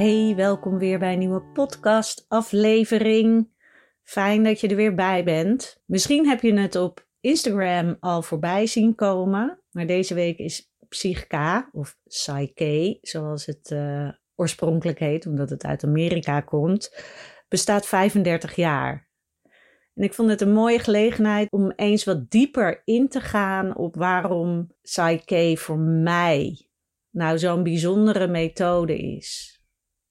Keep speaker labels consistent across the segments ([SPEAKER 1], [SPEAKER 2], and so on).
[SPEAKER 1] Hey, welkom weer bij een nieuwe podcast aflevering. Fijn dat je er weer bij bent. Misschien heb je het op Instagram al voorbij zien komen, maar deze week is Psychka of Psyche, zoals het uh, oorspronkelijk heet, omdat het uit Amerika komt, bestaat 35 jaar. En ik vond het een mooie gelegenheid om eens wat dieper in te gaan op waarom Psyche voor mij nou zo'n bijzondere methode is.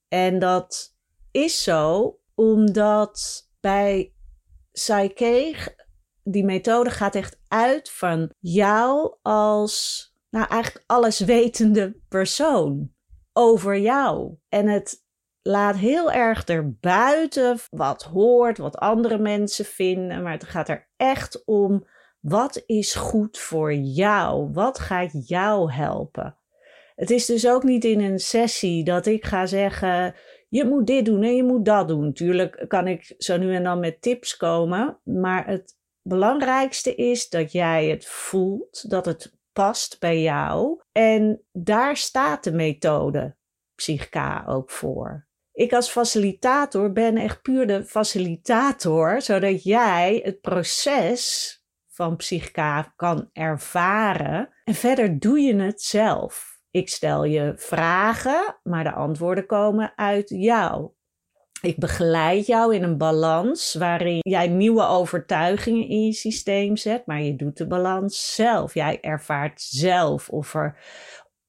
[SPEAKER 1] En dat is zo omdat bij Psyche, die methode gaat echt uit van jou als, nou eigenlijk alleswetende persoon over jou. En het laat heel erg erbuiten wat hoort, wat andere mensen vinden, maar het gaat er echt om wat is goed voor jou? Wat gaat jou helpen? Het is dus ook niet in een sessie dat ik ga zeggen: je moet dit doen en je moet dat doen. Tuurlijk kan ik zo nu en dan met tips komen, maar het belangrijkste is dat jij het voelt, dat het past bij jou. En daar staat de methode Psychka ook voor. Ik als facilitator ben echt puur de facilitator, zodat jij het proces van Psychka kan ervaren. En verder doe je het zelf. Ik stel je vragen, maar de antwoorden komen uit jou. Ik begeleid jou in een balans waarin jij nieuwe overtuigingen in je systeem zet, maar je doet de balans zelf. Jij ervaart zelf of, er,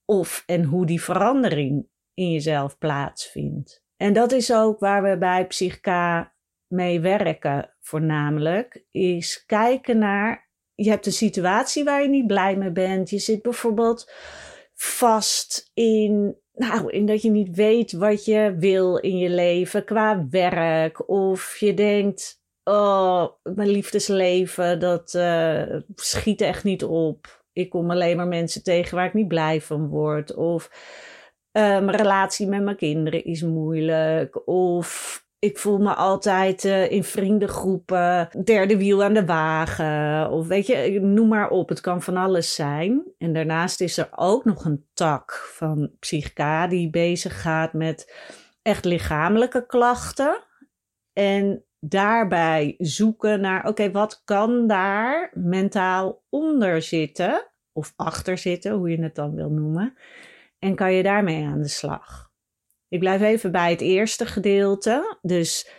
[SPEAKER 1] of en hoe die verandering in jezelf plaatsvindt. En dat is ook waar we bij Psychka mee werken, voornamelijk, is kijken naar. Je hebt een situatie waar je niet blij mee bent. Je zit bijvoorbeeld vast in, nou, in dat je niet weet wat je wil in je leven qua werk. Of je denkt, oh, mijn liefdesleven, dat uh, schiet echt niet op. Ik kom alleen maar mensen tegen waar ik niet blij van word. Of uh, mijn relatie met mijn kinderen is moeilijk. Of ik voel me altijd uh, in vriendengroepen, derde wiel aan de wagen. Of weet je, noem maar op. Het kan van alles zijn. En daarnaast is er ook nog een tak van psychica die bezig gaat met echt lichamelijke klachten. En daarbij zoeken naar, oké, wat kan daar mentaal onder zitten? Of achter zitten, hoe je het dan wil noemen. En kan je daarmee aan de slag? Ik blijf even bij het eerste gedeelte. Dus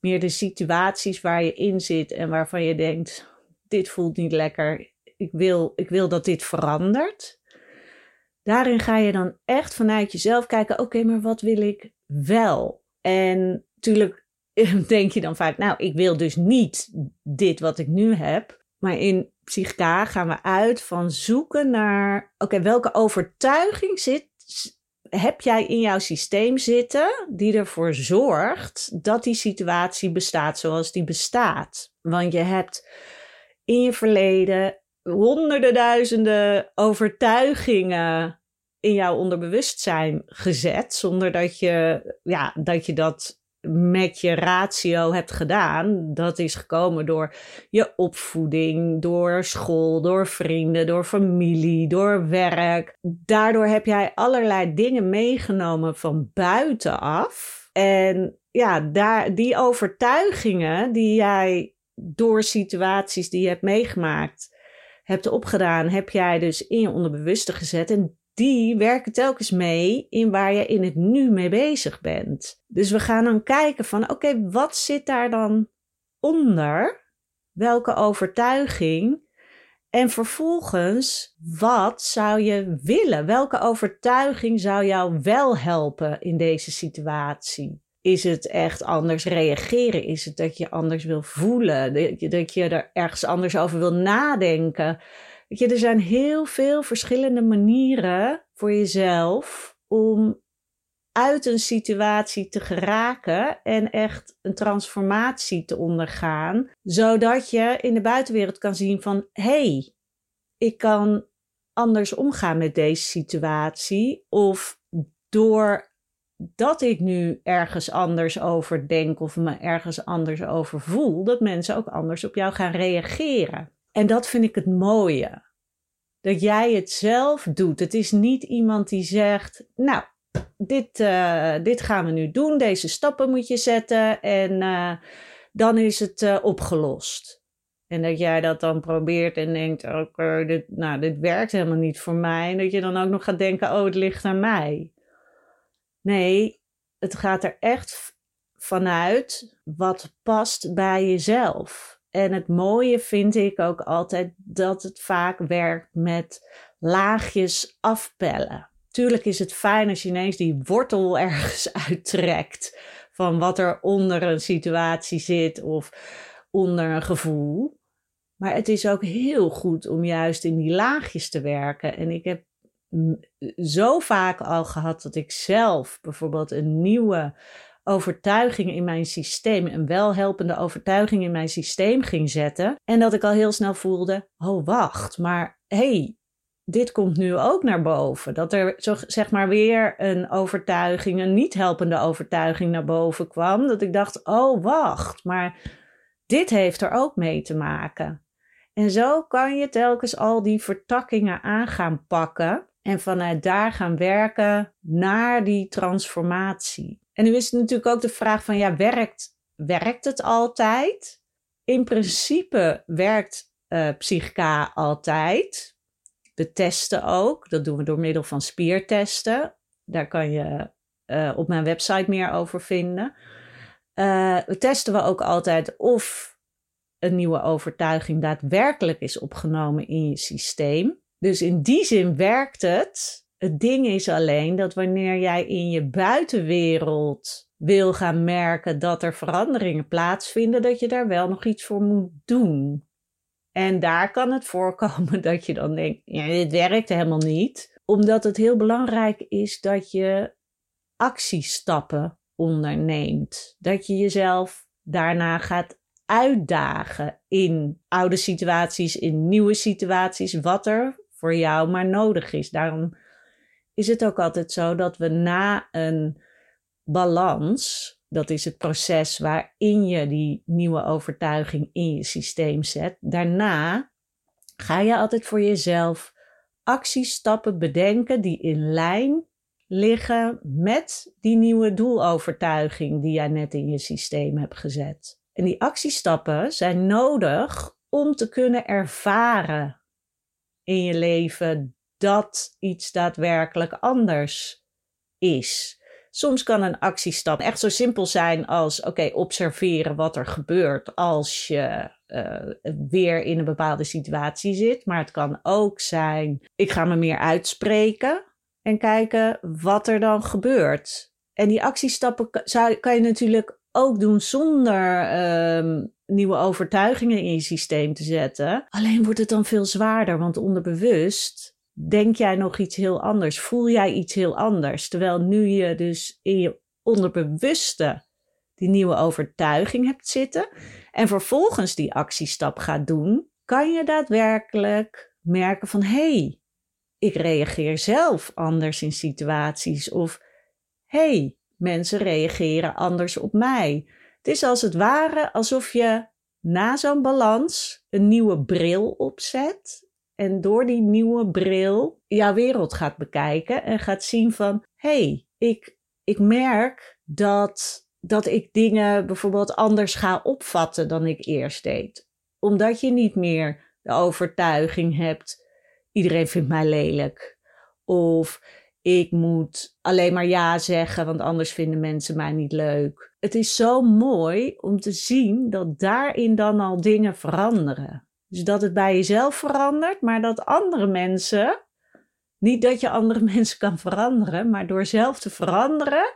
[SPEAKER 1] meer de situaties waar je in zit en waarvan je denkt: dit voelt niet lekker. Ik wil, ik wil dat dit verandert. Daarin ga je dan echt vanuit jezelf kijken: oké, maar wat wil ik wel? En natuurlijk denk je dan vaak: nou, ik wil dus niet dit wat ik nu heb. Maar in Psychica gaan we uit van zoeken naar: oké, welke overtuiging zit heb jij in jouw systeem zitten die ervoor zorgt dat die situatie bestaat zoals die bestaat. Want je hebt in je verleden honderden duizenden overtuigingen in jouw onderbewustzijn gezet, zonder dat je, ja, dat, je dat met je ratio hebt gedaan, dat is gekomen door je opvoeding, door school, door vrienden, door familie, door werk. Daardoor heb jij allerlei dingen meegenomen van buitenaf. En ja, daar, die overtuigingen die jij door situaties die je hebt meegemaakt hebt opgedaan, heb jij dus in je onderbewuste gezet. En die werken telkens mee in waar je in het nu mee bezig bent. Dus we gaan dan kijken van oké, wat zit daar dan onder? Welke overtuiging? En vervolgens, wat zou je willen? Welke overtuiging zou jou wel helpen in deze situatie? Is het echt anders reageren? Is het dat je anders wil voelen? Dat je, dat je er ergens anders over wil nadenken? Weet je, er zijn heel veel verschillende manieren voor jezelf om uit een situatie te geraken en echt een transformatie te ondergaan, zodat je in de buitenwereld kan zien van hey, ik kan anders omgaan met deze situatie of doordat ik nu ergens anders over denk of me ergens anders over voel, dat mensen ook anders op jou gaan reageren. En dat vind ik het mooie. Dat jij het zelf doet. Het is niet iemand die zegt: Nou, dit, uh, dit gaan we nu doen, deze stappen moet je zetten en uh, dan is het uh, opgelost. En dat jij dat dan probeert en denkt, oké, dit, nou, dit werkt helemaal niet voor mij. En dat je dan ook nog gaat denken, oh, het ligt aan mij. Nee, het gaat er echt vanuit wat past bij jezelf. En het mooie vind ik ook altijd dat het vaak werkt met laagjes afpellen. Tuurlijk is het fijn als je ineens die wortel ergens uittrekt van wat er onder een situatie zit of onder een gevoel. Maar het is ook heel goed om juist in die laagjes te werken. En ik heb zo vaak al gehad dat ik zelf bijvoorbeeld een nieuwe overtuiging in mijn systeem, een welhelpende overtuiging in mijn systeem ging zetten. En dat ik al heel snel voelde: oh wacht, maar hey, dit komt nu ook naar boven. Dat er zeg maar weer een overtuiging, een niet helpende overtuiging naar boven kwam. Dat ik dacht: oh wacht, maar dit heeft er ook mee te maken. En zo kan je telkens al die vertakkingen aan gaan pakken en vanuit daar gaan werken naar die transformatie. En nu is het natuurlijk ook de vraag van ja, werkt, werkt het altijd? In principe werkt uh, Psychica altijd. We testen ook. Dat doen we door middel van spiertesten. Daar kan je uh, op mijn website meer over vinden. Uh, we testen we ook altijd of een nieuwe overtuiging daadwerkelijk is opgenomen in je systeem. Dus in die zin werkt het. Het ding is alleen dat wanneer jij in je buitenwereld wil gaan merken dat er veranderingen plaatsvinden, dat je daar wel nog iets voor moet doen. En daar kan het voorkomen dat je dan denkt: ja, dit werkt helemaal niet. Omdat het heel belangrijk is dat je actiestappen onderneemt. Dat je jezelf daarna gaat uitdagen in oude situaties, in nieuwe situaties, wat er voor jou maar nodig is. Daarom is het ook altijd zo dat we na een balans, dat is het proces waarin je die nieuwe overtuiging in je systeem zet, daarna ga je altijd voor jezelf actiestappen bedenken die in lijn liggen met die nieuwe doelovertuiging die jij net in je systeem hebt gezet. En die actiestappen zijn nodig om te kunnen ervaren in je leven dat iets daadwerkelijk anders is. Soms kan een actiestap echt zo simpel zijn als: oké, observeren wat er gebeurt als je uh, weer in een bepaalde situatie zit. Maar het kan ook zijn: ik ga me meer uitspreken en kijken wat er dan gebeurt. En die actiestappen kan je natuurlijk ook doen zonder um, nieuwe overtuigingen in je systeem te zetten. Alleen wordt het dan veel zwaarder, want onderbewust denk jij nog iets heel anders, voel jij iets heel anders. Terwijl nu je dus in je onderbewuste die nieuwe overtuiging hebt zitten en vervolgens die actiestap gaat doen, kan je daadwerkelijk merken van hé, hey, ik reageer zelf anders in situaties of hé, hey, mensen reageren anders op mij. Het is als het ware alsof je na zo'n balans een nieuwe bril opzet. En door die nieuwe bril jouw wereld gaat bekijken en gaat zien van hey, ik, ik merk dat, dat ik dingen bijvoorbeeld anders ga opvatten dan ik eerst deed. Omdat je niet meer de overtuiging hebt, iedereen vindt mij lelijk. Of ik moet alleen maar ja zeggen, want anders vinden mensen mij niet leuk. Het is zo mooi om te zien dat daarin dan al dingen veranderen. Dus dat het bij jezelf verandert, maar dat andere mensen, niet dat je andere mensen kan veranderen, maar door zelf te veranderen,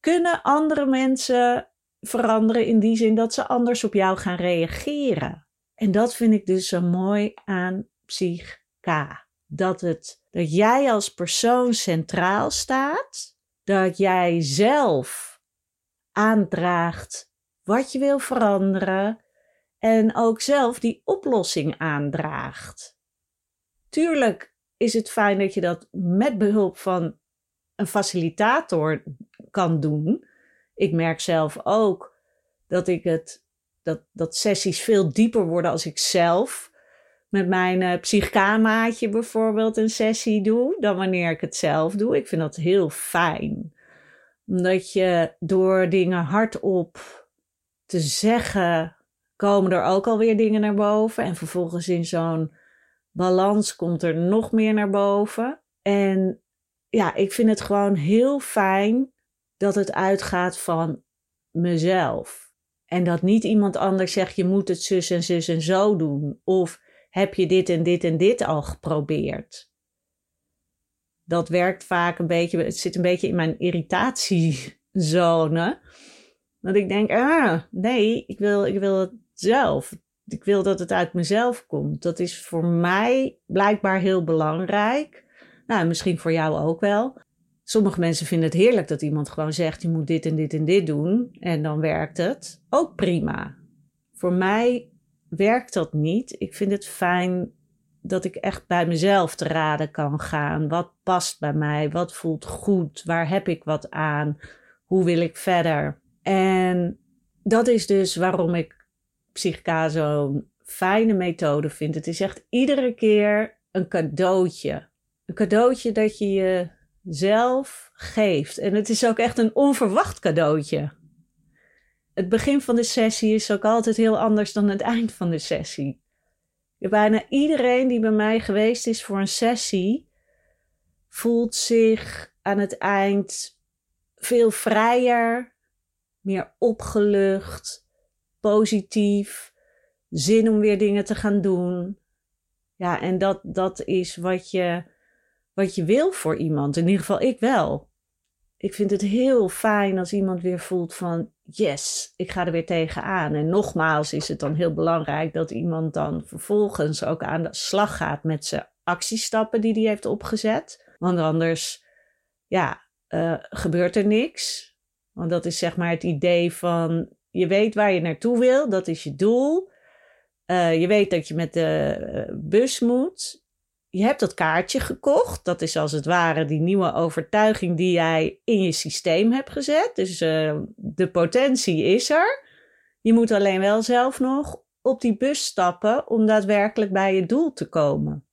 [SPEAKER 1] kunnen andere mensen veranderen in die zin dat ze anders op jou gaan reageren. En dat vind ik dus zo mooi aan Psych-K. Dat het dat jij als persoon centraal staat, dat jij zelf aandraagt wat je wil veranderen en ook zelf die oplossing aandraagt. Tuurlijk is het fijn dat je dat met behulp van een facilitator kan doen. Ik merk zelf ook dat ik het dat, dat sessies veel dieper worden als ik zelf met mijn uh, psychkamaatje bijvoorbeeld een sessie doe dan wanneer ik het zelf doe. Ik vind dat heel fijn. Omdat je door dingen hardop te zeggen, komen er ook alweer dingen naar boven. En vervolgens in zo'n balans komt er nog meer naar boven. En ja, ik vind het gewoon heel fijn dat het uitgaat van mezelf. En dat niet iemand anders zegt, je moet het zus en zus en zo doen. Of heb je dit en dit en dit al geprobeerd? Dat werkt vaak een beetje, het zit een beetje in mijn irritatiezone. Dat ik denk, ah, nee, ik wil, ik wil zelf. Ik wil dat het uit mezelf komt. Dat is voor mij blijkbaar heel belangrijk. Nou, misschien voor jou ook wel. Sommige mensen vinden het heerlijk dat iemand gewoon zegt: je moet dit en dit en dit doen. En dan werkt het. Ook prima. Voor mij werkt dat niet. Ik vind het fijn dat ik echt bij mezelf te raden kan gaan. Wat past bij mij? Wat voelt goed? Waar heb ik wat aan? Hoe wil ik verder? En dat is dus waarom ik Psychica zo'n fijne methode vind. Het is echt iedere keer een cadeautje. Een cadeautje dat je jezelf geeft. En het is ook echt een onverwacht cadeautje. Het begin van de sessie is ook altijd heel anders dan het eind van de sessie. Bijna iedereen die bij mij geweest is voor een sessie, voelt zich aan het eind veel vrijer, meer opgelucht, positief, zin om weer dingen te gaan doen. Ja, en dat, dat is wat je, wat je wil voor iemand. In ieder geval, ik wel. Ik vind het heel fijn als iemand weer voelt van yes, ik ga er weer tegenaan. En nogmaals is het dan heel belangrijk dat iemand dan vervolgens ook aan de slag gaat met zijn actiestappen die hij heeft opgezet. Want anders, ja, uh, gebeurt er niks. Want dat is zeg maar het idee van je weet waar je naartoe wil, dat is je doel. Uh, je weet dat je met de eh, bus moet. Je hebt dat kaartje gekocht. Dat is als het ware die nieuwe overtuiging die jij in je systeem hebt gezet. Dus uh, de potentie is er. Je moet alleen wel zelf nog op die bus stappen om daadwerkelijk bij je doel te komen.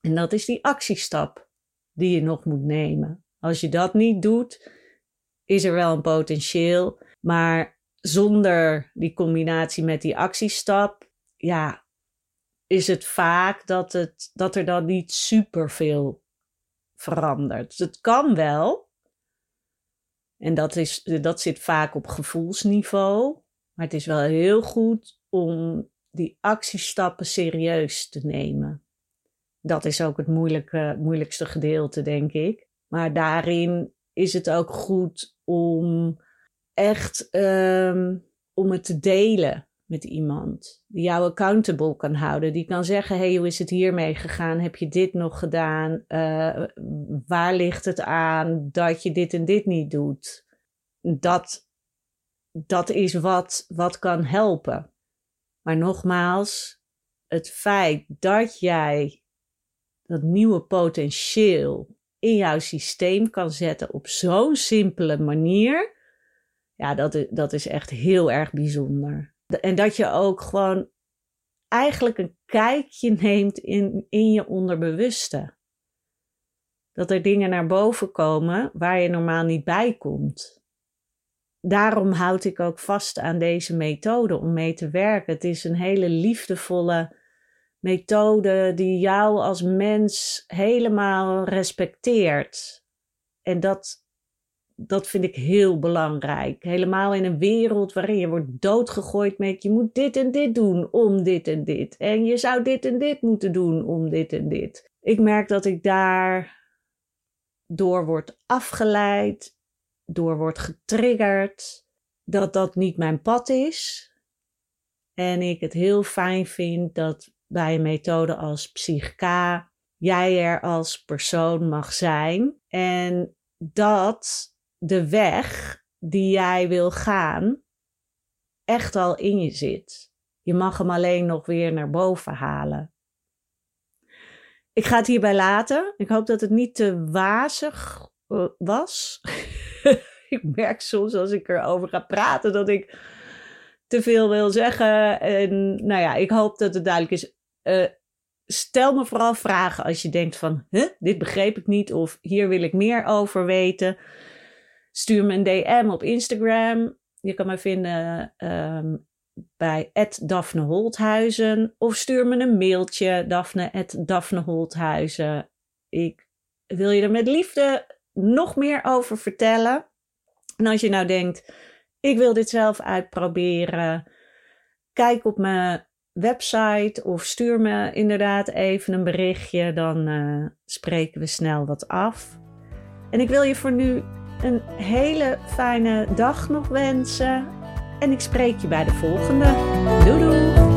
[SPEAKER 1] En dat is die actiestap die je nog moet nemen. Als je dat niet doet, is er wel een potentieel. Maar zonder die combinatie met die actiestap, ja, is het vaak dat, het, dat er dan niet superveel verandert. Dus het kan wel. En dat, is, dat zit vaak op gevoelsniveau. Maar het is wel heel goed om die actiestappen serieus te nemen. Dat is ook het moeilijke, moeilijkste gedeelte, denk ik. Maar daarin is het ook goed om echt um, om het te delen met iemand. Die jou accountable kan houden. Die kan zeggen: hey, hoe is het hiermee gegaan? Heb je dit nog gedaan? Uh, waar ligt het aan dat je dit en dit niet doet? Dat, dat is wat, wat kan helpen. Maar nogmaals, het feit dat jij dat nieuwe potentieel in jouw systeem kan zetten op zo'n simpele manier. Ja, dat, dat is echt heel erg bijzonder. En dat je ook gewoon eigenlijk een kijkje neemt in, in je onderbewuste. Dat er dingen naar boven komen waar je normaal niet bij komt. Daarom houd ik ook vast aan deze methode om mee te werken. Het is een hele liefdevolle methode die jou als mens helemaal respecteert. En dat, dat vind ik heel belangrijk. Helemaal in een wereld waarin je wordt doodgegooid met je moet dit en dit doen om dit en dit. En je zou dit en dit moeten doen om dit en dit. Ik merk dat ik daar door word afgeleid, door word getriggerd, dat dat niet mijn pad is. En ik het heel fijn vind dat bij een methode als Psychka jij er als persoon mag zijn en dat de weg die jij wil gaan echt al in je zit. Je mag hem alleen nog weer naar boven halen. Ik ga het hierbij laten. Ik hoop dat het niet te wazig eh, was. ik merk soms als ik erover ga praten dat ik te veel wil zeggen. En nou ja, ik hoop dat het duidelijk is. Uh, stel me vooral vragen als je denkt van, huh, dit begreep ik niet of hier wil ik meer over weten. Stuur me een DM op Instagram. Je kan me vinden um, bij Daphne Holthuizen of stuur me een mailtje daphne@daphneholthuizen. Ik wil je er met liefde nog meer over vertellen. En als je nou denkt, ik wil dit zelf uitproberen, kijk op mijn website of stuur me inderdaad even een berichtje, dan uh, spreken we snel wat af. En ik wil je voor nu een hele fijne dag nog wensen. En ik spreek je bij de volgende. Doei doei!